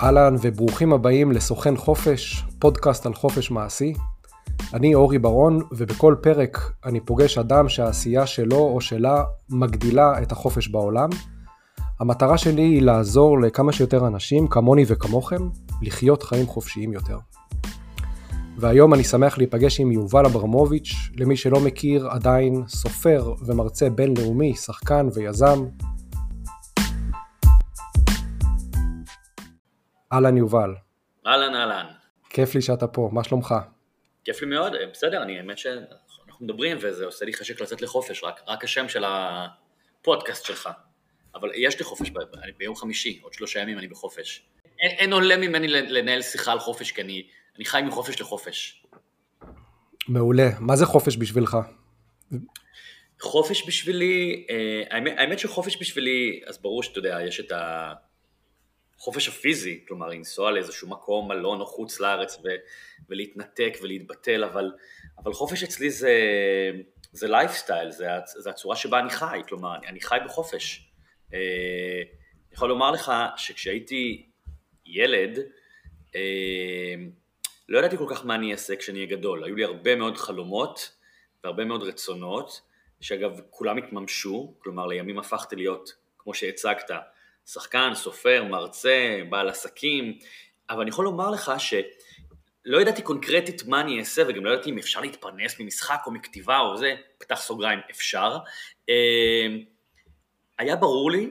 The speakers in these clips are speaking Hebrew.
אהלן וברוכים הבאים לסוכן חופש, פודקאסט על חופש מעשי. אני אורי ברון, ובכל פרק אני פוגש אדם שהעשייה שלו או שלה מגדילה את החופש בעולם. המטרה שלי היא לעזור לכמה שיותר אנשים, כמוני וכמוכם, לחיות חיים חופשיים יותר. והיום אני שמח להיפגש עם יובל אברמוביץ', למי שלא מכיר, עדיין סופר ומרצה בינלאומי, שחקן ויזם. אהלן יובל. אהלן אהלן. כיף לי שאתה פה, מה שלומך? כיף לי מאוד, בסדר, אני האמת שאנחנו מדברים וזה עושה לי חשק לצאת לחופש, רק, רק השם של הפודקאסט שלך. אבל יש לי חופש, ב, ביום חמישי, עוד שלושה ימים אני בחופש. אין, אין עולה ממני לנהל שיחה על חופש, כי אני, אני חי מחופש לחופש. מעולה. מה זה חופש בשבילך? חופש בשבילי, אה, האמת, האמת שחופש בשבילי, אז ברור שאתה יודע, יש את החופש הפיזי, כלומר לנסוע לאיזשהו מקום, מלון או חוץ לארץ ו, ולהתנתק ולהתבטל, אבל, אבל חופש אצלי זה, זה לייפסטייל, זה, זה הצורה שבה אני חי, כלומר אני, אני חי בחופש. אה, אני יכול לומר לך שכשהייתי ילד, אה, לא ידעתי כל כך מה אני אעשה כשאני אהיה גדול, היו לי הרבה מאוד חלומות והרבה מאוד רצונות, שאגב כולם התממשו, כלומר לימים הפכתי להיות, כמו שהצגת, שחקן, סופר, מרצה, בעל עסקים, אבל אני יכול לומר לך שלא ידעתי קונקרטית מה אני אעשה וגם לא ידעתי אם אפשר להתפרנס ממשחק או מכתיבה או זה, פתח סוגריים, אפשר. אה, היה ברור לי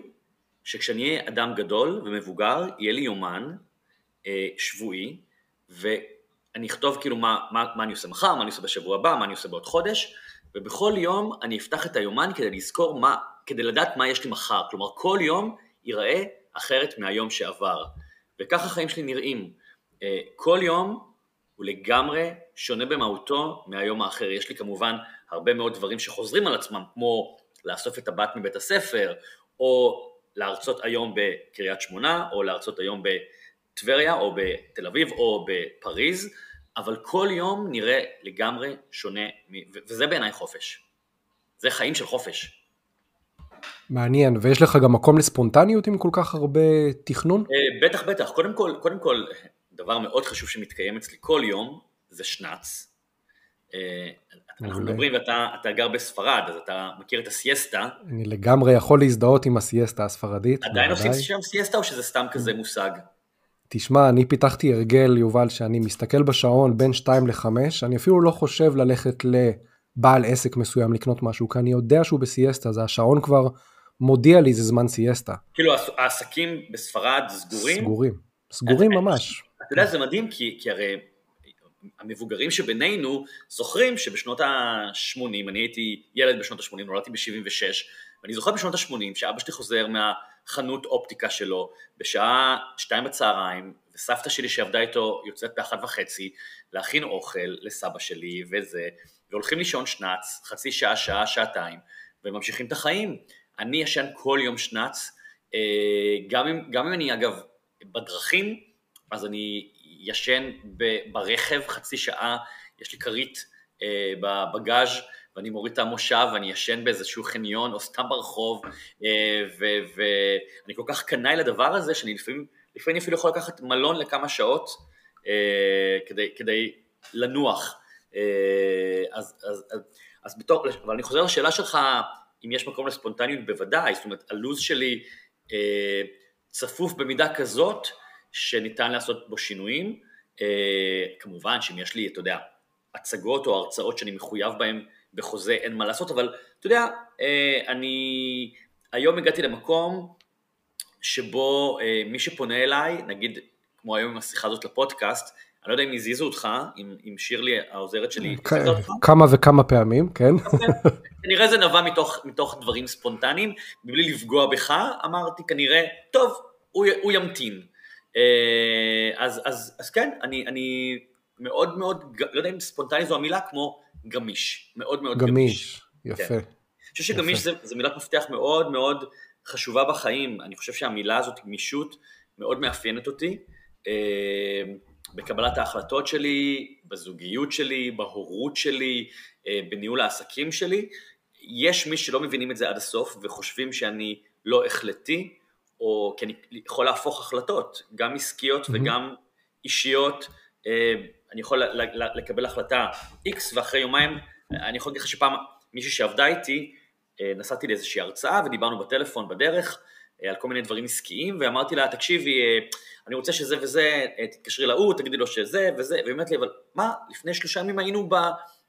שכשאני אהיה אדם גדול ומבוגר, יהיה לי יומן אה, שבועי, ואני אכתוב כאילו מה, מה, מה אני עושה מחר, מה אני עושה בשבוע הבא, מה אני עושה בעוד חודש, ובכל יום אני אפתח את היומן כדי לזכור מה, כדי לדעת מה יש לי מחר. כלומר, כל יום ייראה אחרת מהיום שעבר. וכך החיים שלי נראים. אה, כל יום הוא לגמרי שונה במהותו מהיום האחר. יש לי כמובן הרבה מאוד דברים שחוזרים על עצמם, כמו לאסוף את הבת מבית הספר, או להרצות היום בקריית שמונה, או להרצות היום בטבריה, או בתל אביב, או בפריז, אבל כל יום נראה לגמרי שונה, וזה בעיניי חופש. זה חיים של חופש. מעניין, ויש לך גם מקום לספונטניות עם כל כך הרבה תכנון? אה, בטח, בטח. קודם כל, קודם כל, דבר מאוד חשוב שמתקיים אצלי כל יום, זה שנץ. אה, אנחנו מדברים ואתה גר בספרד, אז אתה מכיר את הסיאסטה. אני לגמרי יכול להזדהות עם הסיאסטה הספרדית. עדיין עושים שם סיאסטה או שזה סתם כזה מושג? תשמע, אני פיתחתי הרגל, יובל, שאני מסתכל בשעון בין 2 ל-5, אני אפילו לא חושב ללכת לבעל עסק מסוים לקנות משהו, כי אני יודע שהוא בסיאסטה, זה השעון כבר מודיע לי זה זמן סיאסטה. כאילו העסקים בספרד סגורים? סגורים, סגורים ממש. אתה יודע, זה מדהים, כי, כי הרי המבוגרים שבינינו זוכרים שבשנות ה-80, אני הייתי ילד בשנות ה-80, נולדתי ב-76, ואני זוכר בשנות ה-80 שאבא שלי חוזר מהחנות אופטיקה שלו בשעה שתיים בצהריים, וסבתא שלי שעבדה איתו יוצאת באחת וחצי להכין אוכל לסבא שלי וזה, והולכים לישון שנץ, חצי שעה, שעה, שעתיים, וממשיכים את החיים. אני ישן כל יום שנץ, אה, גם אם, גם אם אני אגב בדרכים, אז אני ישן ברכב חצי שעה, יש לי כרית אה, בבגאז' ואני מוריד את המושב ואני ישן באיזשהו חניון או סתם ברחוב אה, ואני כל כך קנאי לדבר הזה שאני לפעמים, לפעמים אפילו יכול לקחת מלון לכמה שעות כדי, כדי לנוח. אז, אז, אז, אז בתור, אבל אני חוזר לשאלה שלך, אם יש מקום לספונטניות בוודאי, זאת אומרת הלו"ז שלי אה, צפוף במידה כזאת שניתן לעשות בו שינויים, אה, כמובן שאם יש לי, אתה יודע, הצגות או הרצאות שאני מחויב בהן בחוזה אין מה לעשות, אבל אתה יודע, אה, אני היום הגעתי למקום שבו אה, מי שפונה אליי, נגיד כמו היום עם השיחה הזאת לפודקאסט, אני לא יודע אם הזיזו אותך, אם, אם שירלי העוזרת שלי, כמה וכמה פעמים, כן. כנראה זה נבע מתוך, מתוך דברים ספונטניים, מבלי לפגוע בך, אמרתי כנראה, טוב, הוא, הוא ימתין. אה, אז, אז, אז כן, אני, אני מאוד מאוד, לא יודע אם ספונטני זו המילה, כמו גמיש, מאוד מאוד גמיש. גמיש, יפה. כן. אני חושב שגמיש זה, זה מילת מפתח מאוד מאוד חשובה בחיים, אני חושב שהמילה הזאת, גמישות, מאוד מאפיינת אותי. בקבלת ההחלטות שלי, בזוגיות שלי, בהורות שלי, אה, בניהול העסקים שלי. יש מי שלא מבינים את זה עד הסוף וחושבים שאני לא החלטי, או כי אני יכול להפוך החלטות, גם עסקיות mm-hmm. וגם אישיות, אה, אני יכול לקבל החלטה X ואחרי יומיים, אני יכול להגיד לך שפעם מישהי שעבדה איתי, אה, נסעתי לאיזושהי הרצאה ודיברנו בטלפון בדרך על כל מיני דברים עסקיים, ואמרתי לה, תקשיבי, אני רוצה שזה וזה, תתקשרי להוא, תגידי לו שזה וזה, והיא אומרת לי, אבל מה, לפני שלושה ימים היינו ב...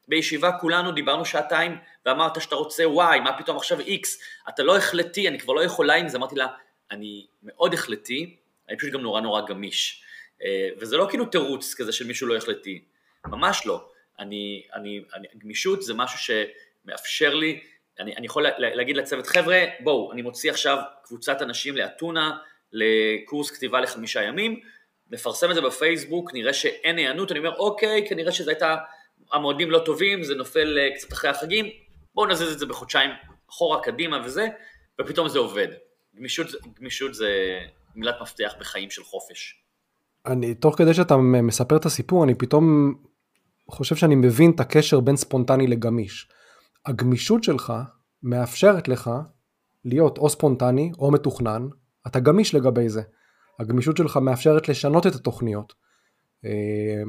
בישיבה כולנו דיברנו שעתיים ואמרת שאתה רוצה Y, מה פתאום עכשיו X, אתה לא החלטי, אני כבר לא יכולה עם זה, אמרתי לה, אני מאוד החלטי, אני פשוט גם נורא נורא גמיש. אה, וזה לא כאילו תירוץ כזה של מישהו לא החלטי, ממש לא. אני, אני, אני, גמישות זה משהו שמאפשר לי, אני, אני יכול להגיד לצוות, חבר'ה, בואו, אני מוציא עכשיו קבוצת אנשים לאתונה, לקורס כתיבה לחמישה ימים, נפרסם את זה בפייסבוק, נראה שאין היענות, אני אומר, אוקיי, כנראה שזה הייתה, המועדים לא טובים, זה נופל אה, קצת אחרי החגים, בואו נזיז את זה בחודשיים אחורה, קדימה וזה, ופתאום זה עובד. גמישות, גמישות זה מילת מפתח בחיים של חופש. אני, תוך כדי שאתה מספר את הסיפור, אני פתאום חושב שאני מבין את הקשר בין ספונטני לגמיש. הגמישות שלך מאפשרת לך להיות או ספונטני או מתוכנן, אתה גמיש לגבי זה. הגמישות שלך מאפשרת לשנות את התוכניות. אה,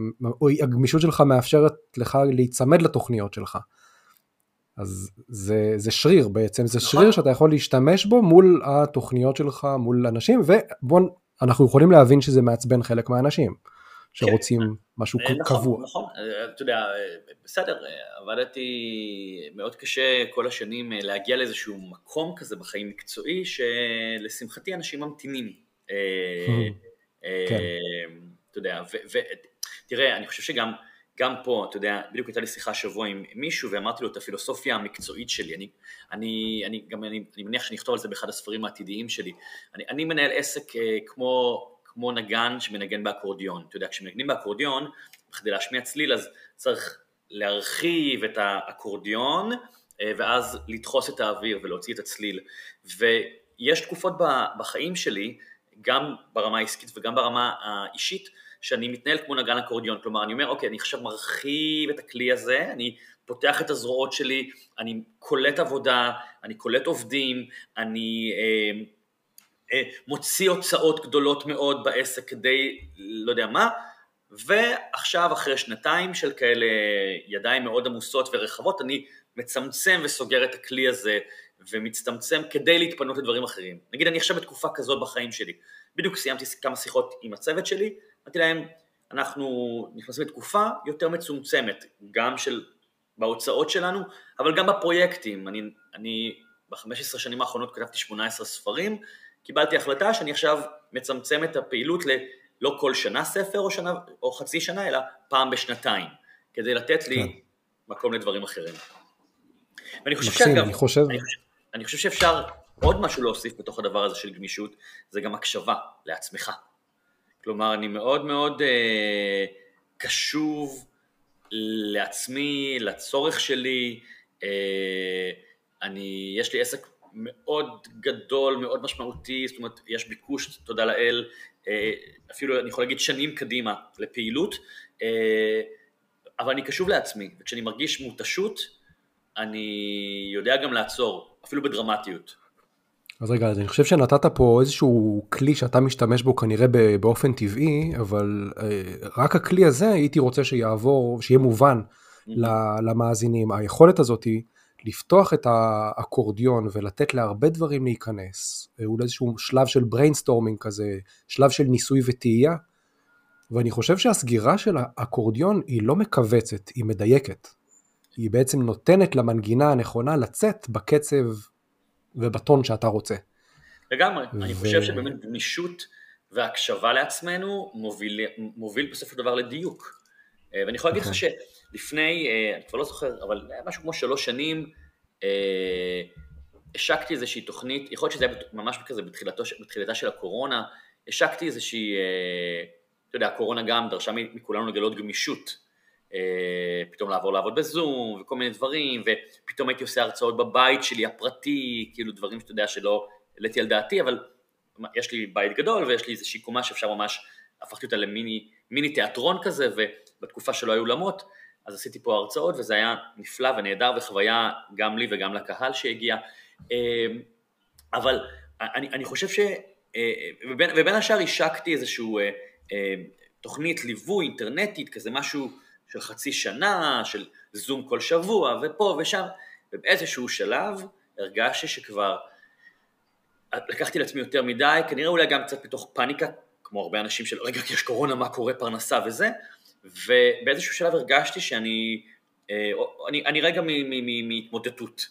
הגמישות שלך מאפשרת לך להיצמד לתוכניות שלך. אז זה, זה שריר בעצם, זה נכון. שריר שאתה יכול להשתמש בו מול התוכניות שלך, מול אנשים, ובוא, אנחנו יכולים להבין שזה מעצבן חלק מהאנשים, שרוצים כן. משהו נכון, קבוע. נכון, אתה יודע, בסדר, עבדתי מאוד קשה כל השנים להגיע לאיזשהו מקום כזה בחיים מקצועי, שלשמחתי אנשים ממתינים. אה, אה, כן. אתה יודע, ותראה, אני חושב שגם... גם פה, אתה יודע, בדיוק הייתה לי שיחה השבוע עם מישהו ואמרתי לו את הפילוסופיה המקצועית שלי, אני, אני, אני גם אני, אני מניח שאני אכתוב על זה באחד הספרים העתידיים שלי, אני, אני מנהל עסק אה, כמו, כמו נגן שמנגן באקורדיון, אתה יודע, כשמנגנים באקורדיון, בכדי להשמיע צליל אז צריך להרחיב את האקורדיון אה, ואז לדחוס את האוויר ולהוציא את הצליל, ויש תקופות בחיים שלי, גם ברמה העסקית וגם ברמה האישית, שאני מתנהל כמו נגן אקורדיון, כלומר אני אומר אוקיי אני עכשיו מרחיב את הכלי הזה, אני פותח את הזרועות שלי, אני קולט עבודה, אני קולט עובדים, אני אה, מוציא הוצאות גדולות מאוד בעסק כדי לא יודע מה, ועכשיו אחרי שנתיים של כאלה ידיים מאוד עמוסות ורחבות אני מצמצם וסוגר את הכלי הזה ומצטמצם כדי להתפנות לדברים אחרים. נגיד אני עכשיו בתקופה כזאת בחיים שלי, בדיוק סיימתי כמה שיחות עם הצוות שלי אמרתי להם, אנחנו נכנסים לתקופה יותר מצומצמת, גם של, בהוצאות שלנו, אבל גם בפרויקטים. אני, אני ב-15 שנים האחרונות כתבתי 18 ספרים, קיבלתי החלטה שאני עכשיו מצמצם את הפעילות ללא כל שנה ספר או, שנה, או חצי שנה, אלא פעם בשנתיים, כדי לתת לי כן. מקום לדברים אחרים. ואני חושב מקסים, שאגב, אני חושב... אני, אני חושב שאפשר עוד משהו להוסיף בתוך הדבר הזה של גמישות, זה גם הקשבה לעצמך. כלומר, אני מאוד מאוד אה, קשוב לעצמי, לצורך שלי, אה, אני, יש לי עסק מאוד גדול, מאוד משמעותי, זאת אומרת, יש ביקוש, תודה לאל, אה, אפילו אני יכול להגיד שנים קדימה לפעילות, אה, אבל אני קשוב לעצמי, וכשאני מרגיש מותשות, אני יודע גם לעצור, אפילו בדרמטיות. אז רגע, אז אני חושב שנתת פה איזשהו כלי שאתה משתמש בו כנראה באופן טבעי, אבל אה, רק הכלי הזה הייתי רוצה שיעבור, שיהיה מובן mm-hmm. למאזינים. היכולת הזאת היא לפתוח את האקורדיון ולתת להרבה דברים להיכנס, אה, אולי איזשהו שלב של brainstorming כזה, שלב של ניסוי וטעייה, ואני חושב שהסגירה של האקורדיון היא לא מכווצת, היא מדייקת. היא בעצם נותנת למנגינה הנכונה לצאת בקצב ובטון שאתה רוצה. לגמרי, ו... אני חושב שבאמת גמישות והקשבה לעצמנו מוביל, מוביל בסופו של דבר לדיוק. אה, ואני יכול להגיד לך נכון. שלפני, אה, אני כבר לא זוכר, אבל משהו כמו שלוש שנים, אה, השקתי איזושהי תוכנית, יכול להיות שזה היה ממש כזה בתחילתו, בתחילתה של הקורונה, השקתי איזושהי, אתה יודע, הקורונה גם דרשה מכולנו לגלות גמישות. פתאום לעבור לעבוד בזום וכל מיני דברים, ופתאום הייתי עושה הרצאות בבית שלי הפרטי, כאילו דברים שאתה יודע שלא העליתי על דעתי, אבל יש לי בית גדול ויש לי איזושהי קומה שאפשר ממש, הפכתי אותה למיני מיני תיאטרון כזה, ובתקופה שלא היו אולמות, אז עשיתי פה הרצאות וזה היה נפלא ונהדר וחוויה גם לי וגם לקהל שהגיע, אה, אבל אני, אני חושב ש... ובין, ובין השאר השקתי איזשהו תוכנית ליווי אינטרנטית, כזה משהו של חצי שנה, של זום כל שבוע, ופה ושם, ובאיזשהו שלב הרגשתי שכבר לקחתי לעצמי יותר מדי, כנראה אולי גם קצת מתוך פאניקה, כמו הרבה אנשים של רגע כי יש קורונה, מה קורה, פרנסה וזה, ובאיזשהו שלב הרגשתי שאני אה, אני, אני רגע מהתמודדות,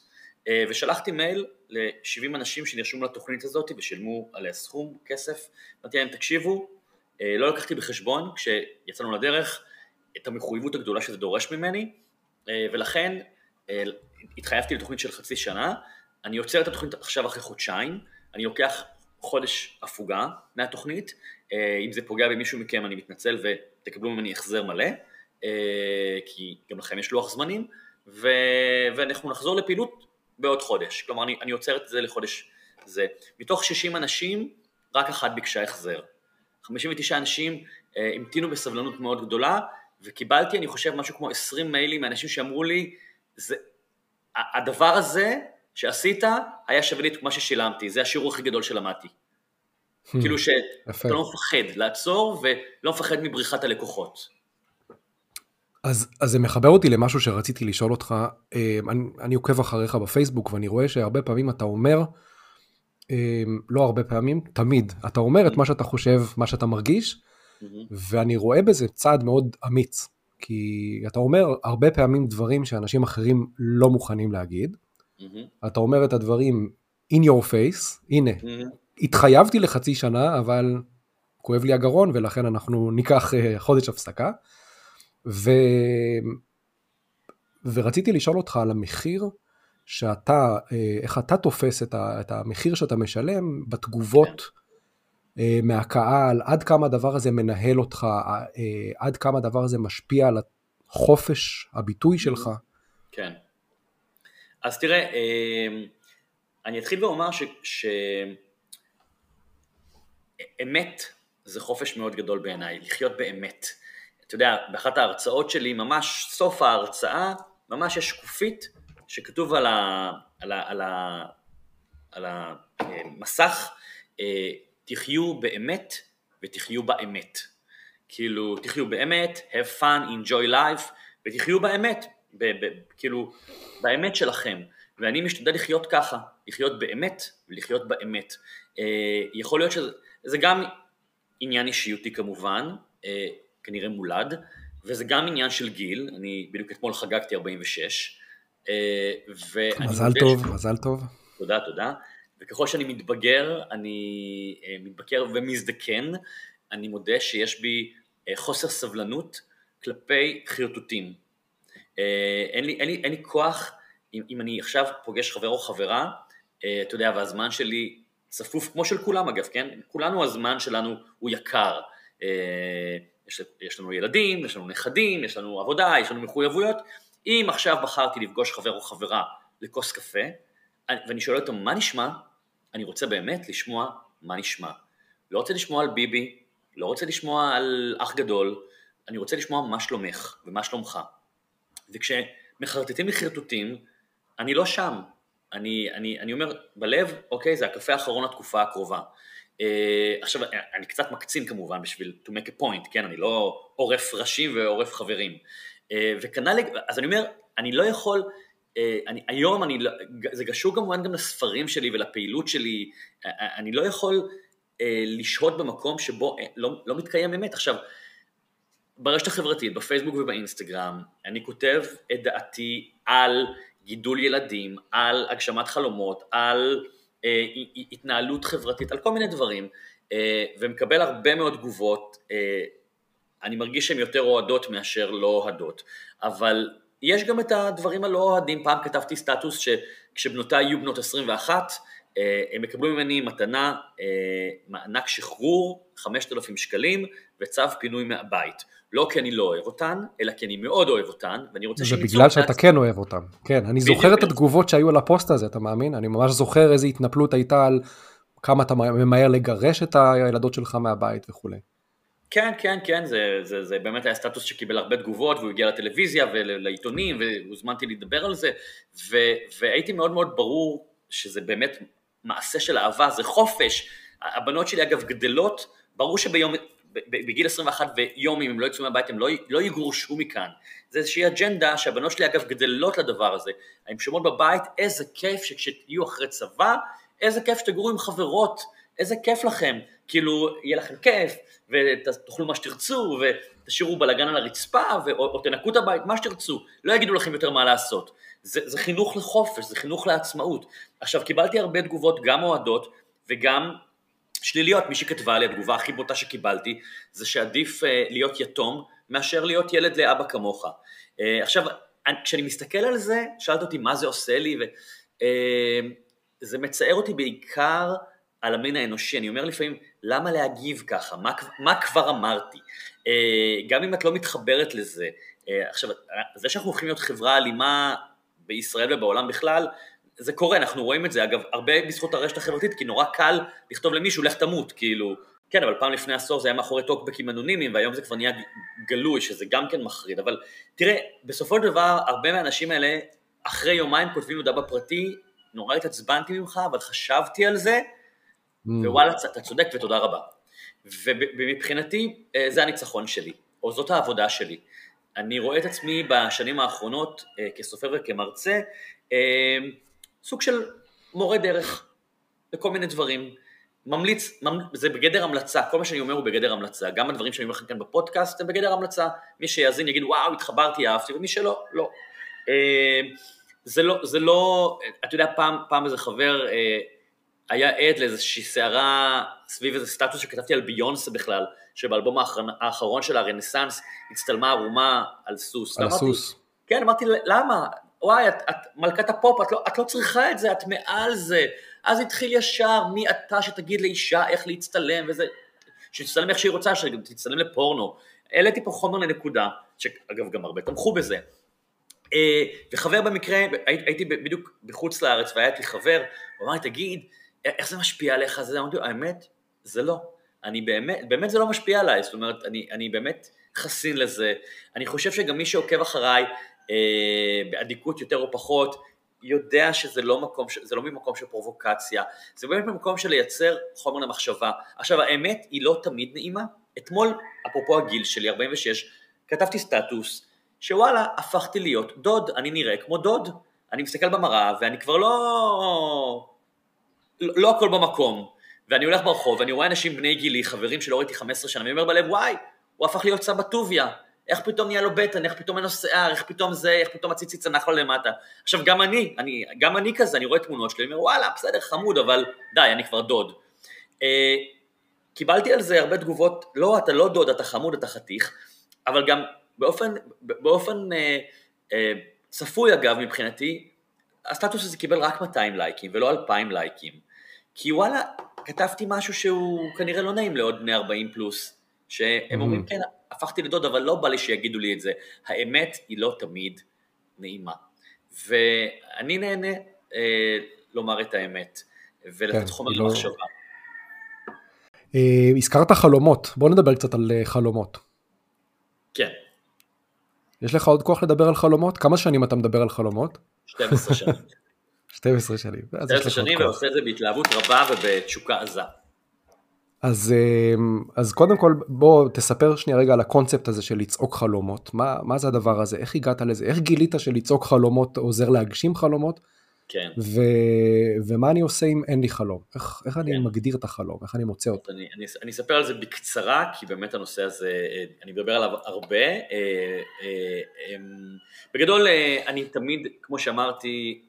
אה, ושלחתי מייל ל-70 אנשים שנרשמו לתוכנית הזאת ושילמו עליה סכום כסף, אמרתי להם תקשיבו, אה, לא לקחתי בחשבון כשיצאנו לדרך את המחויבות הגדולה שזה דורש ממני, ולכן התחייבתי לתוכנית של חצי שנה, אני עוצר את התוכנית עכשיו אחרי חודשיים, אני לוקח חודש הפוגה מהתוכנית, אם זה פוגע במישהו מכם אני מתנצל ותקבלו ממני החזר מלא, אה, כי גם לכם יש לוח זמנים, ו... ואנחנו נחזור לפעילות בעוד חודש. כלומר, אני, אני עוצר את זה לחודש זה. מתוך 60 אנשים, רק אחת ביקשה החזר. 59 אנשים אה, המתינו בסבלנות מאוד גדולה, וקיבלתי, אני חושב, משהו כמו 20 מיילים מאנשים שאמרו לי, זה, הדבר הזה שעשית היה שווה לי את מה ששילמתי, זה השיעור הכי גדול שלמדתי. Hmm, כאילו שאתה לא מפחד לעצור ולא מפחד מבריחת הלקוחות. אז, אז זה מחבר אותי למשהו שרציתי לשאול אותך, אה, אני, אני עוקב אחריך בפייסבוק ואני רואה שהרבה פעמים אתה אומר, אה, לא הרבה פעמים, תמיד, אתה אומר את מה שאתה חושב, מה שאתה מרגיש, ואני רואה בזה צעד מאוד אמיץ, כי אתה אומר הרבה פעמים דברים שאנשים אחרים לא מוכנים להגיד, אתה אומר את הדברים in your face, הנה, התחייבתי לחצי שנה, אבל כואב לי הגרון ולכן אנחנו ניקח אה, חודש הפסקה. ו... ורציתי לשאול אותך על המחיר שאתה, אה, איך אתה תופס את, ה, את המחיר שאתה משלם בתגובות כן. מהקהל, עד כמה הדבר הזה מנהל אותך, אה, עד כמה הדבר הזה משפיע על חופש הביטוי שלך. כן. אז תראה, אני אתחיל ואומר שאמת זה חופש מאוד גדול בעיניי, לחיות באמת. אתה יודע, באחת ההרצאות שלי, ממש סוף ההרצאה, ממש יש שקופית שכתוב על, ה, על, ה, על, ה, על המסך, אה, תחיו באמת ותחיו באמת. כאילו, תחיו באמת, have fun, enjoy life, ותחיו באמת, ב, ב, כאילו, באמת שלכם. ואני משתדל לחיות ככה, לחיות באמת ולחיות באמת. אה, יכול להיות שזה גם עניין אישיותי כמובן, אה, כנראה מולד, וזה גם עניין של גיל, אני בדיוק אתמול חגגתי 46. אה, מזל טוב, ש... מזל טוב. תודה, תודה. וככל שאני מתבגר, אני אה, מתבגר ומזדקן, אני מודה שיש בי חוסר סבלנות כלפי חרטוטים. אין לי, אין לי, אין לי כוח, אם, אם אני עכשיו פוגש חבר או חברה, אתה יודע, והזמן שלי צפוף, כמו של כולם אגב, כן? כולנו הזמן שלנו הוא יקר. יש, יש לנו ילדים, יש לנו נכדים, יש לנו עבודה, יש לנו מחויבויות. אם עכשיו בחרתי לפגוש חבר או חברה לכוס קפה, ואני שואל אותו מה נשמע, אני רוצה באמת לשמוע מה נשמע. לא רוצה לשמוע על ביבי, לא רוצה לשמוע על אח גדול, אני רוצה לשמוע מה שלומך ומה שלומך. וכשמחרטטים לי חרטוטים, אני לא שם. אני, אני, אני אומר בלב, אוקיי, זה הקפה האחרון לתקופה הקרובה. Uh, עכשיו, אני קצת מקצין כמובן בשביל to make a point, כן? אני לא עורף ראשים ועורף חברים. Uh, וכנ"ל, אז אני אומר, אני לא יכול, uh, אני, היום אני, לא, זה קשור כמובן גם לספרים שלי ולפעילות שלי, uh, אני לא יכול uh, לשהות במקום שבו uh, לא, לא מתקיים אמת. עכשיו, ברשת החברתית, בפייסבוק ובאינסטגרם, אני כותב את דעתי על גידול ילדים, על הגשמת חלומות, על... אה, התנהלות חברתית, על כל מיני דברים, אה, ומקבל הרבה מאוד תגובות, אה, אני מרגיש שהן יותר אוהדות מאשר לא אוהדות, אבל יש גם את הדברים הלא אוהדים, פעם כתבתי סטטוס שכשבנותיי יהיו בנות 21, הם יקבלו ממני מתנה, מענק שחרור, 5,000 שקלים וצו פינוי מהבית. לא כי אני לא אוהב אותן, אלא כי אני מאוד אוהב אותן, ואני רוצה שהם יצאו... זה בגלל שאתה כן אוהב אותן, כן. אני זוכר את התגובות שהיו על הפוסט הזה, אתה מאמין? אני ממש זוכר איזה התנפלות הייתה על כמה אתה ממהר לגרש את הילדות שלך מהבית וכולי. כן, כן, כן, זה, זה, זה באמת היה סטטוס שקיבל הרבה תגובות והוא הגיע לטלוויזיה ולעיתונים והוזמנתי לדבר על זה ו, והייתי מאוד מאוד ברור שזה באמת מעשה של אהבה, זה חופש, הבנות שלי אגב גדלות, ברור שביום, בגיל 21 ויום אם הם לא יצאו מהבית הם לא, לא יגורשו מכאן. זה איזושהי אג'נדה שהבנות שלי אגב גדלות לדבר הזה. הן שומעות בבית איזה כיף שכשתהיו אחרי צבא, איזה כיף שתגורו עם חברות, איזה כיף לכם, כאילו יהיה לכם כיף ותאכלו מה שתרצו ותשאירו בלאגן על הרצפה ו- או, או תנקו את הבית, מה שתרצו, לא יגידו לכם יותר מה לעשות. זה, זה חינוך לחופש, זה חינוך לעצמאות. עכשיו קיבלתי הרבה תגובות גם אוהדות וגם שליליות, מי שכתבה לי, התגובה הכי בוטה שקיבלתי, זה שעדיף uh, להיות יתום מאשר להיות ילד לאבא כמוך. Uh, עכשיו, אני, כשאני מסתכל על זה, שאלת אותי מה זה עושה לי, וזה uh, מצער אותי בעיקר על המין האנושי. אני אומר לפעמים, למה להגיב ככה? מה, מה כבר אמרתי? גם אם את לא מתחברת לזה. עכשיו, זה שאנחנו הולכים להיות חברה אלימה בישראל ובעולם בכלל, זה קורה, אנחנו רואים את זה, אגב, הרבה בזכות הרשת החברתית, כי נורא קל לכתוב למישהו, לך תמות, כאילו, כן, אבל פעם לפני עשור זה היה מאחורי טוקבקים אנונימיים, והיום זה כבר נהיה גלוי, שזה גם כן מחריד, אבל תראה, בסופו של דבר, הרבה מהאנשים האלה, אחרי יומיים כותבים הודעה בפרטי, נורא התעצבנתי ממך, אבל חשבתי על זה, mm. ווואלה, אתה צודק ותודה רבה. ומבחינתי, אה, זה הניצחון שלי, או זאת העבודה שלי. אני רואה את עצמי בשנים האחרונות אה, כסופר וכמרצה, אה, סוג של מורה דרך לכל מיני דברים. ממליץ, ממ... זה בגדר המלצה, כל מה שאני אומר הוא בגדר המלצה, גם הדברים שאני אומר לכם כאן בפודקאסט הם בגדר המלצה, מי שיאזין יגיד וואו התחברתי, אהבתי, ומי שלא, לא. אה, זה לא, זה לא, אתה יודע פעם, פעם איזה חבר אה, היה עד לאיזושהי סערה סביב איזה סטטוס שכתבתי על ביונסה בכלל, שבאלבום האחרון, האחרון של הרנסאנס הצטלמה ערומה על סוס. על הסוס. כן, אמרתי למה? וואי, את, את מלכת הפופ, את לא, את לא צריכה את זה, את מעל זה. אז התחיל ישר, מי אתה שתגיד לאישה איך להצטלם וזה, שתצטלם איך שהיא רוצה, שגם תצטלם לפורנו. העליתי פה חומר לנקודה, שאגב גם הרבה תמכו בזה. אה, וחבר במקרה, הייתי בדיוק בחוץ לארץ והיה איתי חבר, הוא אמר לי, תגיד, איך זה משפיע עליך? זה אמרתי לו, האמת, זה לא. אני באמת, באמת זה לא משפיע עליי, זאת אומרת, אני, אני באמת חסין לזה. אני חושב שגם מי שעוקב אחריי, באדיקות יותר או פחות, יודע שזה לא מקום, זה לא ממקום של פרובוקציה, זה באמת ממקום של לייצר חומר למחשבה. עכשיו האמת היא לא תמיד נעימה. אתמול, אפרופו הגיל שלי, 46, כתבתי סטטוס, שוואלה, הפכתי להיות דוד, אני נראה כמו דוד. אני מסתכל במראה ואני כבר לא... לא, לא הכל במקום. ואני הולך ברחוב ואני רואה אנשים בני גילי, חברים שלא ראיתי 15 שנה, ואני אומר בלב, וואי, הוא הפך להיות סבא טוביה. איך פתאום נהיה לו בטן, איך פתאום אין לו שיער, איך פתאום זה, איך פתאום הציצי צנח לו למטה. עכשיו גם אני, אני, גם אני כזה, אני רואה תמונות שלי, אני אומר וואלה, בסדר, חמוד, אבל די, אני כבר דוד. אה, קיבלתי על זה הרבה תגובות, לא, אתה לא דוד, אתה חמוד, אתה חתיך, אבל גם באופן, באופן אה, אה, צפוי אגב מבחינתי, הסטטוס הזה קיבל רק 200 לייקים ולא 2,000 לייקים. כי וואלה, כתבתי משהו שהוא כנראה לא נעים לעוד בני 40 פלוס, שהם אומרים כן, הפכתי לדוד, אבל לא בא לי שיגידו לי את זה. האמת היא לא תמיד נעימה. ואני נהנה אה, לומר את האמת, ולתת כן, חומר לא- למחשבה. אה, הזכרת חלומות, בוא נדבר קצת על אה, חלומות. כן. יש לך עוד כוח לדבר על חלומות? כמה שנים אתה מדבר על חלומות? 12 שנים. 12 שנים. 12 שנים ועושה את זה בהתלהבות רבה ובתשוקה עזה. אז, אמ, אז קודם כל בוא תספר שנייה רגע על הקונספט הזה של לצעוק חלומות, מה, מה זה הדבר הזה, איך הגעת לזה, איך גילית שלצעוק חלומות עוזר להגשים חלומות, כן. ו, ומה אני עושה אם אין לי חלום, איך, איך כן. אני מגדיר את החלום, איך אני מוצא אותו. אני, אני, אני אספר על זה בקצרה, כי באמת הנושא הזה, אה, אני מדבר עליו הרבה. אה, אה, אמ, בגדול אני תמיד, כמו שאמרתי,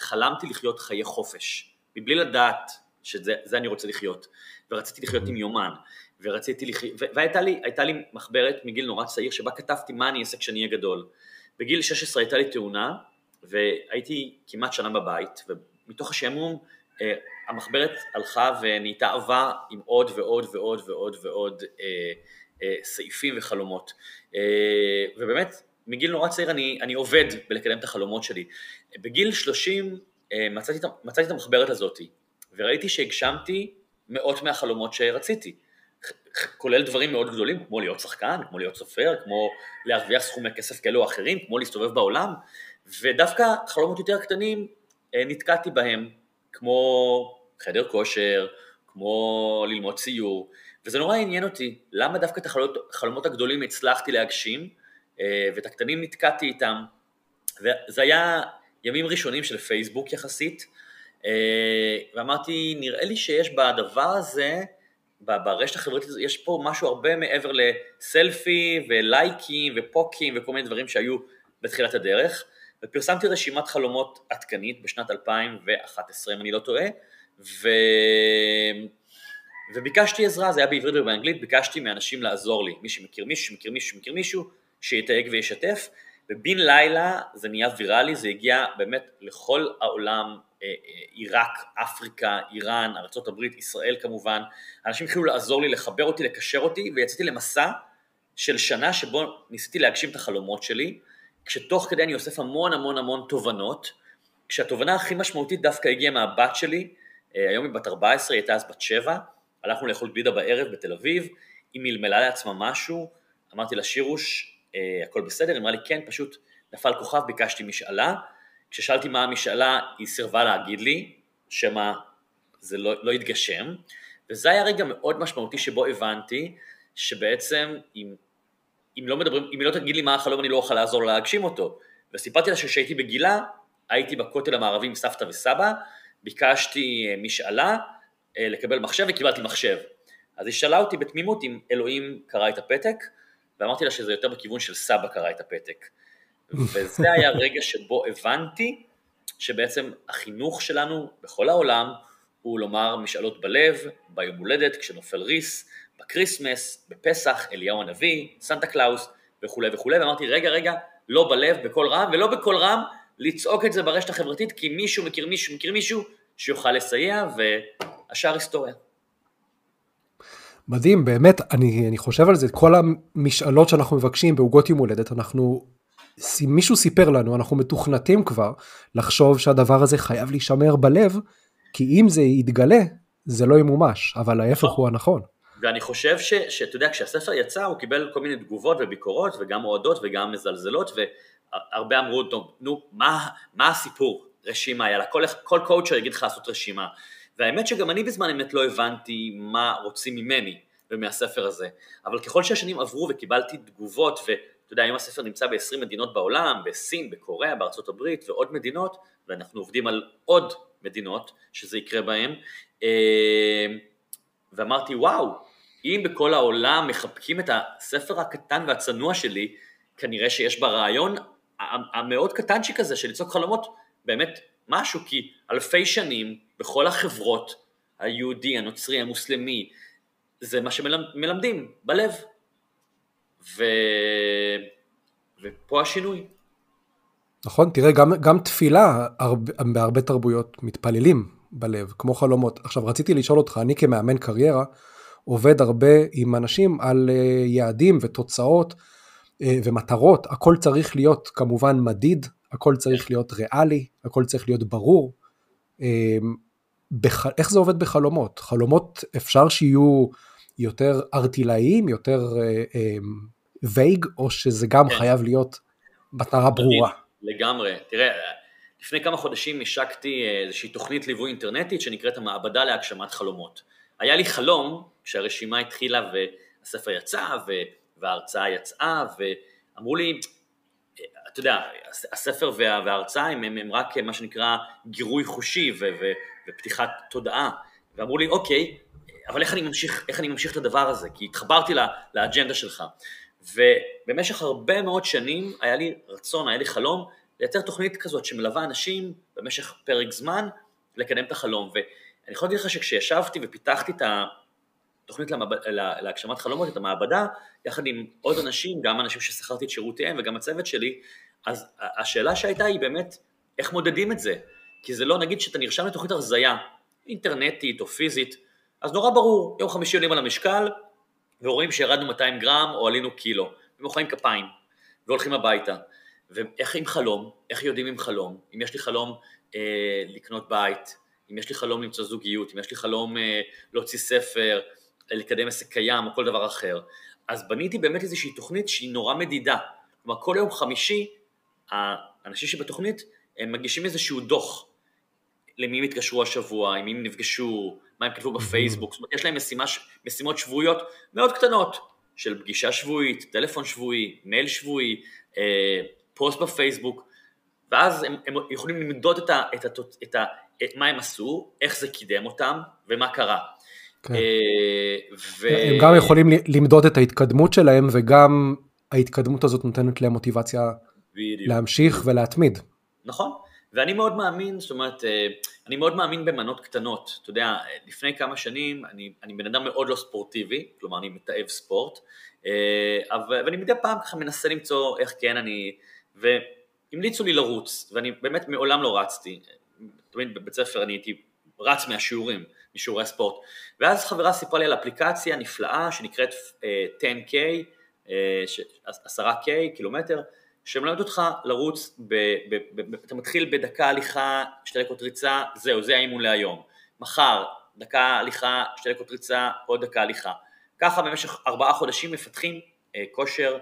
חלמתי לחיות חיי חופש, מבלי לדעת שזה אני רוצה לחיות. ורציתי לחיות עם יומן, ורציתי לחיות, והייתה לי, לי מחברת מגיל נורא צעיר שבה כתבתי מה אני אעשה כשאני אהיה גדול. בגיל 16 הייתה לי תאונה, והייתי כמעט שנה בבית, ומתוך השעמום אה, המחברת הלכה ונהייתה עבה עם עוד ועוד ועוד ועוד ועוד אה, אה, סעיפים וחלומות. אה, ובאמת, מגיל נורא צעיר אני, אני עובד בלקדם את החלומות שלי. בגיל 30 אה, מצאתי, מצאתי את המחברת הזאת, וראיתי שהגשמתי מאות מהחלומות שרציתי. כולל דברים מאוד גדולים, כמו להיות שחקן, כמו להיות סופר, כמו להרוויח סכומי כסף כאלו או אחרים, כמו להסתובב בעולם, ודווקא חלומות יותר קטנים אה, נתקעתי בהם, כמו חדר כושר, כמו ללמוד ציור, וזה נורא עניין אותי, למה דווקא את החלומות הגדולים הצלחתי להגשים, אה, ואת הקטנים נתקעתי איתם, וזה היה ימים ראשונים של פייסבוק יחסית, ואמרתי, נראה לי שיש בדבר הזה, ברשת החברתית, יש פה משהו הרבה מעבר לסלפי ולייקים ופוקים וכל מיני דברים שהיו בתחילת הדרך, ופרסמתי רשימת חלומות עדכנית בשנת 2011, אם אני לא טועה, ו... וביקשתי עזרה, זה היה בעברית ובאנגלית, ביקשתי מאנשים לעזור לי, מי שמכיר מישהו, שמכיר מישהו, שמכיר מישהו, שיתייג וישתף, ובן לילה זה נהיה ויראלי, זה הגיע באמת לכל העולם, אה, אה, עיראק, אפריקה, איראן, ארה"ב, ישראל כמובן, אנשים התחילו לעזור לי, לחבר אותי, לקשר אותי, ויצאתי למסע של שנה שבו ניסיתי להגשים את החלומות שלי, כשתוך כדי אני אוסף המון המון המון תובנות, כשהתובנה הכי משמעותית דווקא הגיעה מהבת שלי, אה, היום היא בת 14, היא הייתה אז בת 7, הלכנו לאכול גלידה בערב בתל אביב, היא מלמלה לעצמה משהו, אמרתי לה שירוש, הכל בסדר, היא אמרה לי כן, פשוט נפל כוכב, ביקשתי משאלה, כששאלתי מה המשאלה, היא סירבה להגיד לי, שמא זה לא, לא יתגשם, וזה היה רגע מאוד משמעותי שבו הבנתי שבעצם אם, אם, לא מדברים, אם היא לא תגיד לי מה החלום אני לא אוכל לעזור לה להגשים אותו, וסיפרתי לה שכשהייתי בגילה, הייתי בכותל המערבי עם סבתא וסבא, ביקשתי אה, משאלה, אה, לקבל מחשב וקיבלתי מחשב. אז היא שאלה אותי בתמימות אם אלוהים קרא את הפתק, ואמרתי לה שזה יותר בכיוון של סבא קרא את הפתק. וזה היה רגע שבו הבנתי שבעצם החינוך שלנו בכל העולם הוא לומר משאלות בלב, ביום הולדת, כשנופל ריס, ב Christmas, בפסח, אליהו הנביא, סנטה קלאוס וכולי וכולי, ואמרתי רגע רגע, לא בלב, בקול רם, ולא בקול רם לצעוק את זה ברשת החברתית, כי מישהו מכיר מישהו מכיר מישהו שיוכל לסייע, והשאר היסטוריה. מדהים, באמת, אני, אני חושב על זה, כל המשאלות שאנחנו מבקשים בעוגות יום הולדת, אנחנו, מישהו סיפר לנו, אנחנו מתוכנתים כבר לחשוב שהדבר הזה חייב להישמר בלב, כי אם זה יתגלה, זה לא ימומש, אבל ההפך נכון. הוא הנכון. ואני חושב שאתה יודע, כשהספר יצא הוא קיבל כל מיני תגובות וביקורות וגם אוהדות וגם מזלזלות והרבה אמרו, נו, מה, מה הסיפור? רשימה, יאללה, כל, כל קואוצ'ר יגיד לך לעשות רשימה. והאמת שגם אני בזמן אמת לא הבנתי מה רוצים ממני ומהספר הזה, אבל ככל שהשנים עברו וקיבלתי תגובות, ואתה יודע, היום הספר נמצא ב-20 מדינות בעולם, בסין, בקוריאה, בארצות הברית ועוד מדינות, ואנחנו עובדים על עוד מדינות שזה יקרה בהן, אה, ואמרתי, וואו, אם בכל העולם מחבקים את הספר הקטן והצנוע שלי, כנראה שיש ברעיון המאוד קטנצ'יק הזה של לצעוק חלומות באמת משהו, כי אלפי שנים בכל החברות, היהודי, הנוצרי, המוסלמי, זה מה שמלמדים, בלב. ו... ופה השינוי. נכון, תראה, גם, גם תפילה, הרבה, בהרבה תרבויות מתפללים בלב, כמו חלומות. עכשיו, רציתי לשאול אותך, אני כמאמן קריירה, עובד הרבה עם אנשים על אה, יעדים ותוצאות אה, ומטרות, הכל צריך להיות כמובן מדיד, הכל צריך להיות ריאלי, הכל צריך להיות ברור. אה, בח... איך זה עובד בחלומות? חלומות אפשר שיהיו יותר ארטילאיים, יותר וייג, או שזה גם כן. חייב להיות מטרה ברורה? לגמרי. תראה, לפני כמה חודשים השקתי איזושהי תוכנית ליווי אינטרנטית שנקראת המעבדה להגשמת חלומות. היה לי חלום כשהרשימה התחילה והספר יצא וההרצאה יצאה ואמרו לי, אתה יודע, הספר וה, וההרצאה הם, הם, הם רק מה שנקרא גירוי חושי ו, ו, ופתיחת תודעה ואמרו לי אוקיי, אבל איך אני ממשיך, איך אני ממשיך את הדבר הזה? כי התחברתי לה, לאג'נדה שלך ובמשך הרבה מאוד שנים היה לי רצון, היה לי חלום לייצר תוכנית כזאת שמלווה אנשים במשך פרק זמן לקדם את החלום ואני יכול להגיד לך שכשישבתי ופיתחתי את ה... תוכנית למעב... להגשמת חלומות, את המעבדה, יחד עם עוד אנשים, גם אנשים ששכרתי את שירותיהם וגם הצוות שלי, אז השאלה שהייתה היא באמת, איך מודדים את זה? כי זה לא, נגיד שאתה נרשם לתוכנית הרזייה, אינטרנטית או פיזית, אז נורא ברור, יום חמישי עולים על המשקל, ורואים שירדנו 200 גרם או עלינו קילו, ומוחאים כפיים, והולכים הביתה. ואיך עם חלום, איך יודעים עם חלום? אם יש לי חלום אה, לקנות בית, אם יש לי חלום למצוא זוגיות, אם יש לי חלום אה, להוציא ספר, לקדם עסק קיים או כל דבר אחר. אז בניתי באמת איזושהי תוכנית שהיא נורא מדידה. כלומר, כל יום חמישי, האנשים שבתוכנית, הם מגישים איזשהו דוח למי הם התקשרו השבוע, עם מי הם נפגשו, מה הם כתבו בפייסבוק, זאת אומרת, יש להם משימה, משימות שבועיות מאוד קטנות, של פגישה שבועית, טלפון שבועי, מייל שבועי, אה, פוסט בפייסבוק, ואז הם, הם יכולים למדוד את, ה, את, ה, את, ה, את מה הם עשו, איך זה קידם אותם ומה קרה. כן. אה, ו... הם גם יכולים למדוד את ההתקדמות שלהם וגם ההתקדמות הזאת נותנת להם מוטיבציה בדיוק. להמשיך ולהתמיד. נכון, ואני מאוד מאמין, זאת אומרת, אה, אני מאוד מאמין במנות קטנות. אתה יודע, לפני כמה שנים, אני, אני בן אדם מאוד לא ספורטיבי, כלומר אני מתעב ספורט, אה, אבל, ואני מדי פעם ככה מנסה למצוא איך כן אני, והמליצו לי לרוץ, ואני באמת מעולם לא רצתי. תמיד בבית ספר אני הייתי רץ מהשיעורים, משיעורי הספורט. ואז חברה סיפרה לי על אפליקציה נפלאה שנקראת 10K, 10K, קילומטר, שמלמד אותך לרוץ, ב, ב, ב, אתה מתחיל בדקה הליכה, שתי דקות ריצה, זהו, זה האימון להיום. מחר, דקה הליכה, שתי דקות ריצה, עוד דקה הליכה. ככה במשך ארבעה חודשים מפתחים אה, כושר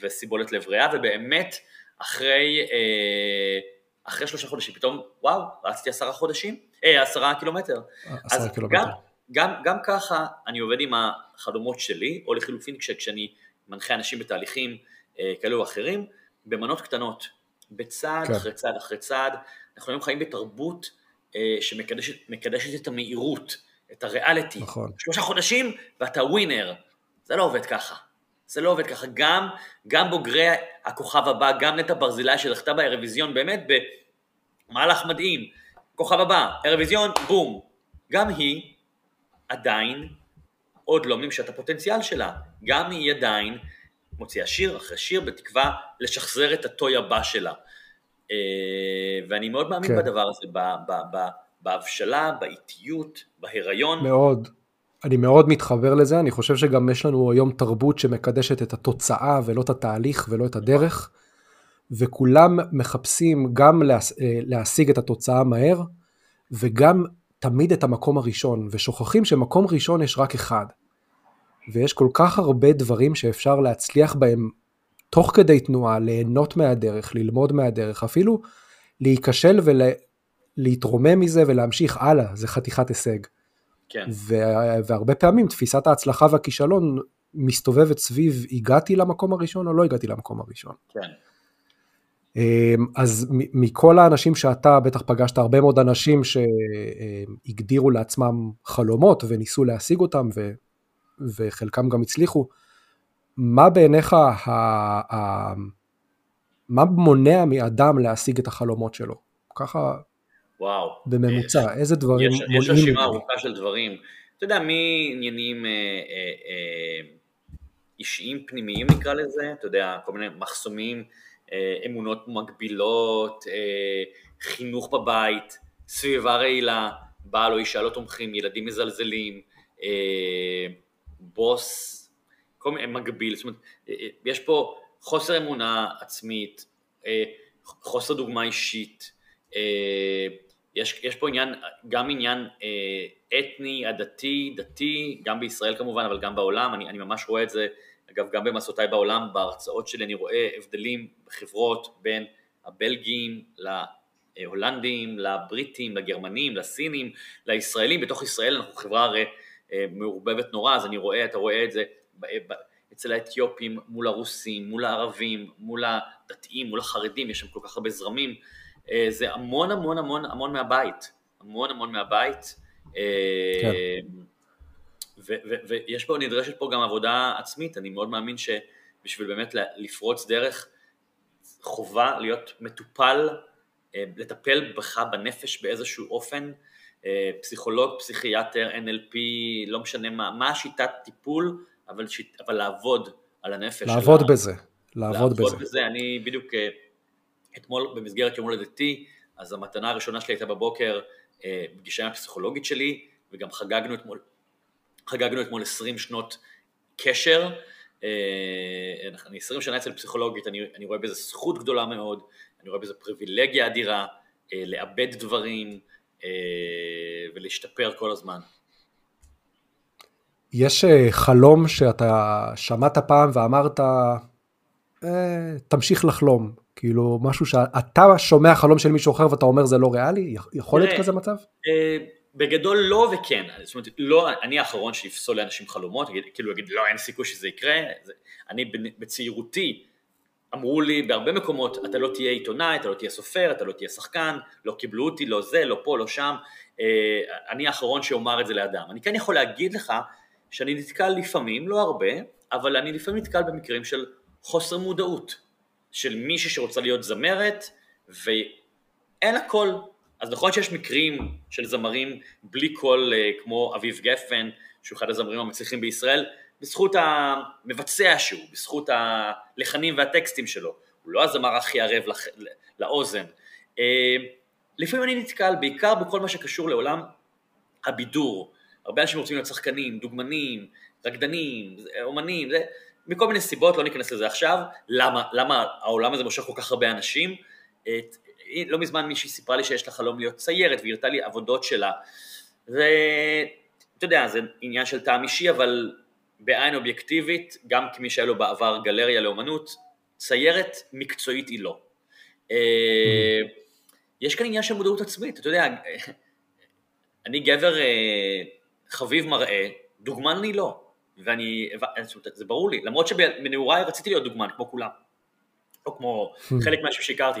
וסיבולת לב ריאה, ובאמת אחרי, אה, אחרי שלושה חודשים פתאום, וואו, רצתי עשרה חודשים, אה, עשרה קילומטר. עשרה קילומטר. גם, גם, גם ככה אני עובד עם החלומות שלי, או לחילופין כשאני מנחה אנשים בתהליכים אה, כאלו או אחרים, במנות קטנות, בצעד כן. אחרי צעד אחרי צעד, אנחנו היום חיים בתרבות אה, שמקדשת את המהירות, את הריאליטי. נכון. שלושה חודשים ואתה ווינר. זה לא עובד ככה. זה לא עובד ככה. גם, גם בוגרי הכוכב הבא, גם נטע ברזילי שזכתה באירוויזיון, באמת במהלך מדהים. כוכב הבא, אירוויזיון, בום. גם היא עדיין עוד לא מימשה את הפוטנציאל שלה. גם היא עדיין מוציאה שיר אחרי שיר בתקווה לשחזר את הטוי הבא שלה. אה, ואני מאוד מאמין כן. בדבר הזה, בהבשלה, באיטיות, בהיריון. מאוד. אני מאוד מתחבר לזה, אני חושב שגם יש לנו היום תרבות שמקדשת את התוצאה ולא את התהליך ולא את הדרך, וכולם מחפשים גם אה, להשיג את התוצאה מהר, וגם תמיד את המקום הראשון, ושוכחים שמקום ראשון יש רק אחד. ויש כל כך הרבה דברים שאפשר להצליח בהם תוך כדי תנועה, ליהנות מהדרך, ללמוד מהדרך, אפילו להיכשל ולהתרומם מזה ולהמשיך הלאה, זה חתיכת הישג. כן. והרבה פעמים תפיסת ההצלחה והכישלון מסתובבת סביב הגעתי למקום הראשון או לא הגעתי למקום הראשון. כן. אמ, אז מכל האנשים שאתה בטח פגשת הרבה מאוד אנשים שהגדירו לעצמם חלומות וניסו להשיג אותם ו... וחלקם גם הצליחו, מה בעיניך, ה, ה, מה מונע מאדם להשיג את החלומות שלו? ככה וואו. בממוצע, יש, איזה דברים יש, מונעים? יש רשימה ארוכה של דברים. אתה יודע, מעניינים אה, אה, אה, אישיים פנימיים נקרא לזה, אתה יודע, כל מיני מחסומים, אה, אמונות מגבילות, אה, חינוך בבית, סביבה רעילה, בעל או אישה לא תומכים, ילדים מזלזלים, אה, בוס, כל מיני מגביל, זאת אומרת, אה, אה, יש פה חוסר אמונה עצמית, אה, חוסר דוגמה אישית, יש, יש פה עניין, גם עניין אתני, עדתי, דתי, גם בישראל כמובן, אבל גם בעולם, אני, אני ממש רואה את זה, אגב, גם במסעותיי בעולם, בהרצאות שלי אני רואה הבדלים בחברות בין הבלגים להולנדים, לבריטים, לגרמנים, לסינים, לישראלים, בתוך ישראל אנחנו חברה הרי מעורבבת נורא, אז אני רואה, אתה רואה את זה אצל האתיופים, מול הרוסים, מול הערבים, מול הדתיים, מול החרדים, יש שם כל כך הרבה זרמים, אה, זה המון המון המון המון מהבית, המון המון מהבית, אה, כן. ויש פה, נדרשת פה גם עבודה עצמית, אני מאוד מאמין שבשביל באמת לפרוץ דרך, חובה להיות מטופל, לטפל בך בנפש באיזשהו אופן, אה, פסיכולוג, פסיכיאטר, NLP, לא משנה מה, מה השיטת טיפול, אבל, שיט, אבל לעבוד על הנפש. לעבוד שלה, בזה, לעבוד, לעבוד בזה. בזה. אני בדיוק אה, אתמול במסגרת יום הולדתי, אז המתנה הראשונה שלי הייתה בבוקר אה, פגישה עם הפסיכולוגית שלי, וגם חגגנו אתמול, חגגנו אתמול 20 שנות קשר. אני 20 שנה אצל פסיכולוגית, אני, אני רואה בזה זכות גדולה מאוד, אני רואה בזה פריבילגיה אדירה, לאבד דברים, אה, ולהשתפר כל הזמן. יש אה, חלום שאתה שמעת פעם ואמרת, אה, תמשיך לחלום, כאילו משהו שאתה שומע חלום של מישהו אחר ואתה אומר זה לא ריאלי? יכול להיות כזה מצב? אה, בגדול לא וכן, זאת אומרת, לא, אני האחרון שיפסול לאנשים חלומות, כאילו יגיד לא אין סיכוי שזה יקרה, אני בצעירותי אמרו לי בהרבה מקומות, אתה לא תהיה עיתונאי, אתה לא תהיה סופר, אתה לא תהיה שחקן, לא קיבלו אותי, לא זה, לא פה, לא שם, אה, אני האחרון שאומר את זה לאדם. אני כן יכול להגיד לך שאני נתקל לפעמים, לא הרבה, אבל אני לפעמים נתקל במקרים של חוסר מודעות, של מישהי שרוצה להיות זמרת, ואין לה קול. אז נכון שיש מקרים של זמרים בלי קול אה, כמו אביב גפן, שהוא אחד הזמרים המצליחים בישראל, בזכות המבצע שהוא, בזכות הלחנים והטקסטים שלו, הוא לא הזמר הכי ערב לח... לאוזן. אה, לפעמים אני נתקל בעיקר בכל מה שקשור לעולם הבידור, הרבה אנשים רוצים להיות שחקנים, דוגמנים, רקדנים, אומנים, זה, מכל מיני סיבות, לא ניכנס לזה עכשיו, למה, למה העולם הזה מושך כל כך הרבה אנשים, את, לא מזמן מישהי סיפרה לי שיש לה חלום להיות ציירת והיא הראתה לי עבודות שלה, ואתה יודע, זה עניין של טעם אישי, אבל בעין אובייקטיבית, גם כמי שהיה לו בעבר גלריה לאומנות, ציירת מקצועית היא לא. אה, יש כאן עניין של מודעות עצמית, אתה יודע, אני גבר אה, חביב מראה, דוגמן אני לא, ואני, זה ברור לי, למרות שבנעוריי רציתי להיות דוגמן כמו כולם, או כמו חלק מהאנשים שהכרתי,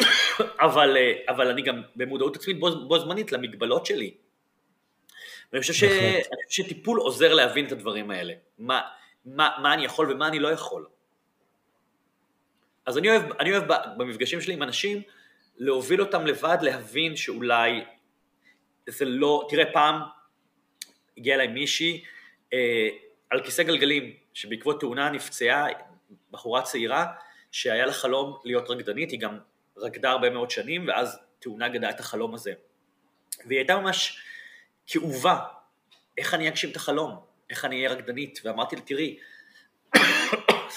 אבל, אה, אבל אני גם במודעות עצמית בו, בו זמנית למגבלות שלי, ואני חושב, ש... אני חושב שטיפול עוזר להבין את הדברים האלה, מה, מה, מה אני יכול ומה אני לא יכול. אז אני אוהב, אני אוהב במפגשים שלי עם אנשים להוביל אותם לבד, להבין שאולי זה לא, תראה פעם הגיעה אליי מישהי אה, על כיסא גלגלים, שבעקבות תאונה נפצעה בחורה צעירה שהיה לה חלום להיות רקדנית, היא גם רקדה הרבה מאוד שנים ואז תאונה גדעה את החלום הזה. והיא הייתה ממש כאובה, איך אני אגשים את החלום, איך אני אהיה רקדנית, ואמרתי לה, תראי,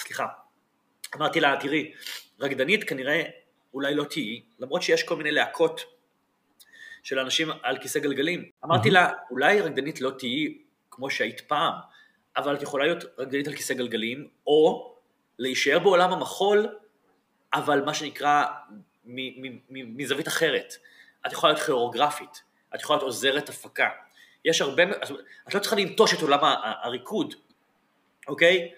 סליחה, אמרתי לה, תראי, רקדנית כנראה אולי לא תהיי, למרות שיש כל מיני להקות של אנשים על כיסא גלגלים. אמרתי לה, אולי רקדנית לא תהיי כמו שהיית פעם, אבל את יכולה להיות רקדנית על כיסא גלגלים, או להישאר בעולם המחול, אבל מה שנקרא מזווית אחרת. את יכולה להיות כיאורוגרפית, את יכולה להיות עוזרת הפקה. יש הרבה, את לא צריכה לנטוש את עולם הריקוד, אוקיי?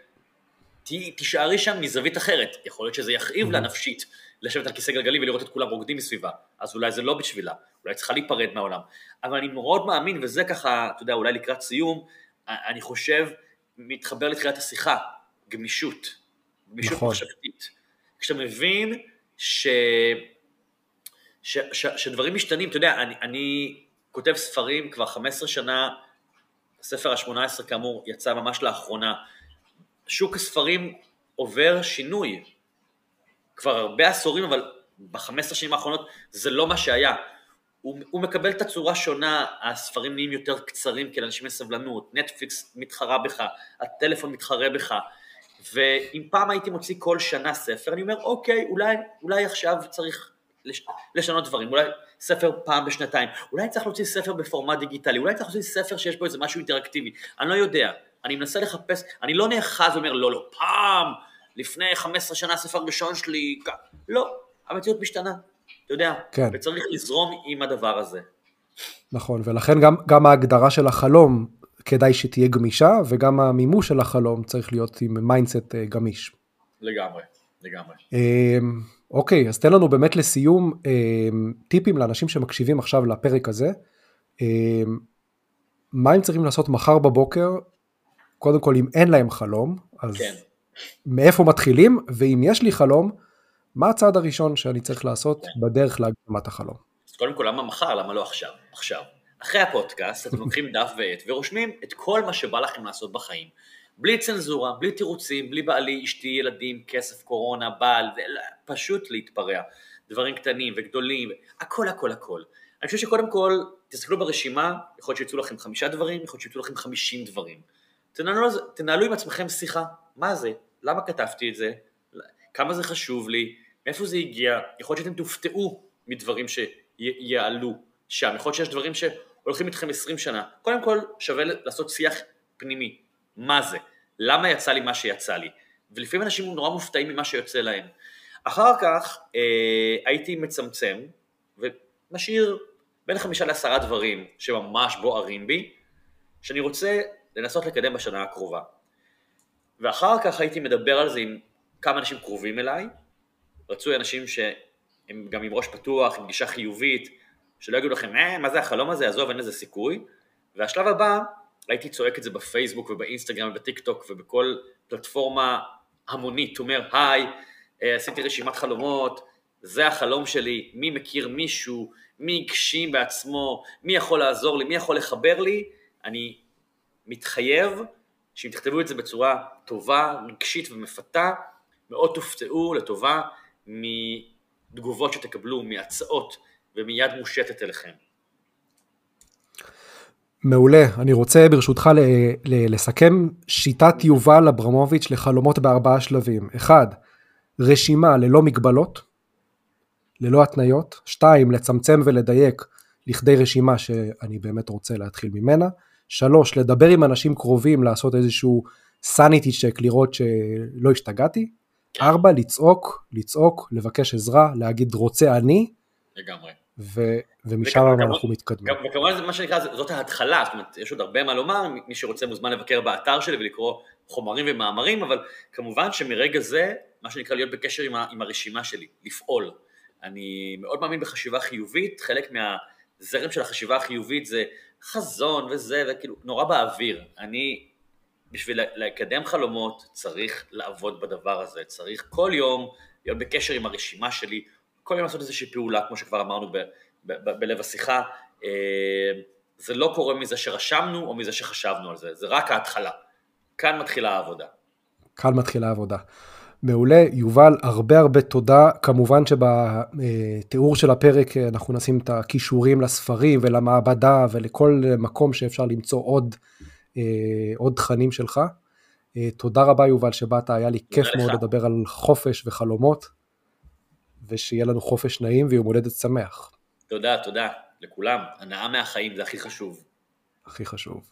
תישארי שם מזווית אחרת, יכול להיות שזה יכאיב לה נפשית לשבת על כיסא גלגלים ולראות את כולם רוקדים מסביבה, אז אולי זה לא בשבילה, אולי צריכה להיפרד מהעולם, אבל אני מאוד מאמין, וזה ככה, אתה יודע, אולי לקראת סיום, אני חושב, מתחבר לתחילת השיחה, גמישות, גמישות נכון. מחשבתית. כשאתה מבין ש... ש... ש... שדברים משתנים, אתה יודע, אני, אני כותב ספרים כבר 15 שנה, הספר ה-18 כאמור יצא ממש לאחרונה, שוק הספרים עובר שינוי, כבר הרבה עשורים, אבל ב-15 שנים האחרונות זה לא מה שהיה. הוא, הוא מקבל את הצורה שונה, הספרים נהיים יותר קצרים כי לאנשים יש סבלנות, נטפליקס מתחרה בך, הטלפון מתחרה בך, ואם פעם הייתי מוציא כל שנה ספר, אני אומר, אוקיי, אולי, אולי עכשיו צריך לש, לשנות דברים, אולי ספר פעם בשנתיים, אולי צריך להוציא ספר בפורמט דיגיטלי, אולי צריך להוציא ספר שיש בו איזה משהו אינטראקטיבי, אני לא יודע, אני מנסה לחפש, אני לא נאחז ואומר, לא, לא, פעם, לפני 15 שנה הספר הראשון שלי, לא, המציאות משתנה, אתה יודע, כן. וצריך לזרום עם הדבר הזה. נכון, ולכן גם, גם ההגדרה של החלום כדאי שתהיה גמישה, וגם המימוש של החלום צריך להיות עם mindset אה, גמיש. לגמרי, לגמרי. אמ, אוקיי, אז תן לנו באמת לסיום אמ, טיפים לאנשים שמקשיבים עכשיו לפרק הזה. אמ, מה הם צריכים לעשות מחר בבוקר? קודם כל, אם אין להם חלום, אז כן. מאיפה מתחילים? ואם יש לי חלום, מה הצעד הראשון שאני צריך לעשות כן. בדרך להגשמת החלום? אז קודם כל, למה מחר? למה לא עכשיו? עכשיו. אחרי הפודקאסט אתם לוקחים דף ועט ורושמים את כל מה שבא לכם לעשות בחיים. בלי צנזורה, בלי תירוצים, בלי בעלי, אשתי, ילדים, כסף, קורונה, בעל, פשוט להתפרע. דברים קטנים וגדולים, הכל הכל הכל. אני חושב שקודם כל, תסתכלו ברשימה, יכול להיות שיצאו לכם חמישה דברים, יכול להיות שיצאו לכם חמישים דברים. תנהלו, תנהלו עם עצמכם שיחה, מה זה? למה כתבתי את זה? כמה זה חשוב לי? מאיפה זה הגיע? יכול להיות שאתם תופתעו מדברים שיעלו שם, יכול להיות שיש דברים שהולכים איתכם עשרים שנה. קודם כל, שווה לעשות שיח פנימי. מה זה? למה יצא לי מה שיצא לי? ולפעמים אנשים נורא מופתעים ממה שיוצא להם. אחר כך אה, הייתי מצמצם ומשאיר בין חמישה לעשרה דברים שממש בוערים בי, שאני רוצה לנסות לקדם בשנה הקרובה. ואחר כך הייתי מדבר על זה עם כמה אנשים קרובים אליי, רצוי אנשים שהם גם עם ראש פתוח, עם גישה חיובית, שלא יגידו לכם, אה, מה זה החלום הזה, עזוב, אין לזה סיכוי. והשלב הבא, הייתי צועק את זה בפייסבוק ובאינסטגרם ובטיק טוק ובכל פלטפורמה המונית, אומר, היי, אה, עשיתי רשימת חלומות, זה החלום שלי, מי מכיר מישהו, מי הגשים בעצמו, מי יכול לעזור לי, מי יכול לחבר לי, אני מתחייב שאם תכתבו את זה בצורה טובה, רגשית ומפתה, מאוד תופתעו לטובה מתגובות שתקבלו, מהצעות ומיד מושטת אליכם. מעולה. אני רוצה ברשותך ל- ל- לסכם שיטת יובל אברמוביץ' לחלומות בארבעה שלבים. אחד, רשימה ללא מגבלות, ללא התניות. שתיים, לצמצם ולדייק לכדי רשימה שאני באמת רוצה להתחיל ממנה. שלוש, לדבר עם אנשים קרובים, לעשות איזשהו סניטי צ'ק, לראות שלא השתגעתי. ארבע, לצעוק, לצעוק, לבקש עזרה, להגיד רוצה אני. לגמרי. ו- ומשם אנחנו מתקדמים. וכמובן זה מה שנקרא, זאת ההתחלה, זאת אומרת, יש עוד הרבה מה לומר, מי שרוצה מוזמן לבקר באתר שלי ולקרוא חומרים ומאמרים, אבל כמובן שמרגע זה, מה שנקרא להיות בקשר עם, ה- עם הרשימה שלי, לפעול. אני מאוד מאמין בחשיבה חיובית, חלק מהזרם של החשיבה החיובית זה חזון וזה, וכאילו, נורא באוויר. אני, בשביל לקדם חלומות, צריך לעבוד בדבר הזה, צריך כל יום להיות בקשר עם הרשימה שלי, כל יום לעשות איזושהי פעולה, כמו שכבר אמרנו ב, ב, ב, בלב השיחה. אה, זה לא קורה מזה שרשמנו או מזה שחשבנו על זה, זה רק ההתחלה. כאן מתחילה העבודה. כאן מתחילה העבודה. מעולה, יובל, הרבה הרבה תודה. כמובן שבתיאור של הפרק אנחנו נשים את הכישורים לספרים ולמעבדה ולכל מקום שאפשר למצוא עוד, אה, עוד תכנים שלך. אה, תודה רבה יובל שבאת, היה לי כיף לך. מאוד לדבר על חופש וחלומות, ושיהיה לנו חופש נעים ויום הולדת שמח. תודה, תודה לכולם. הנאה מהחיים זה הכי חשוב. הכי חשוב.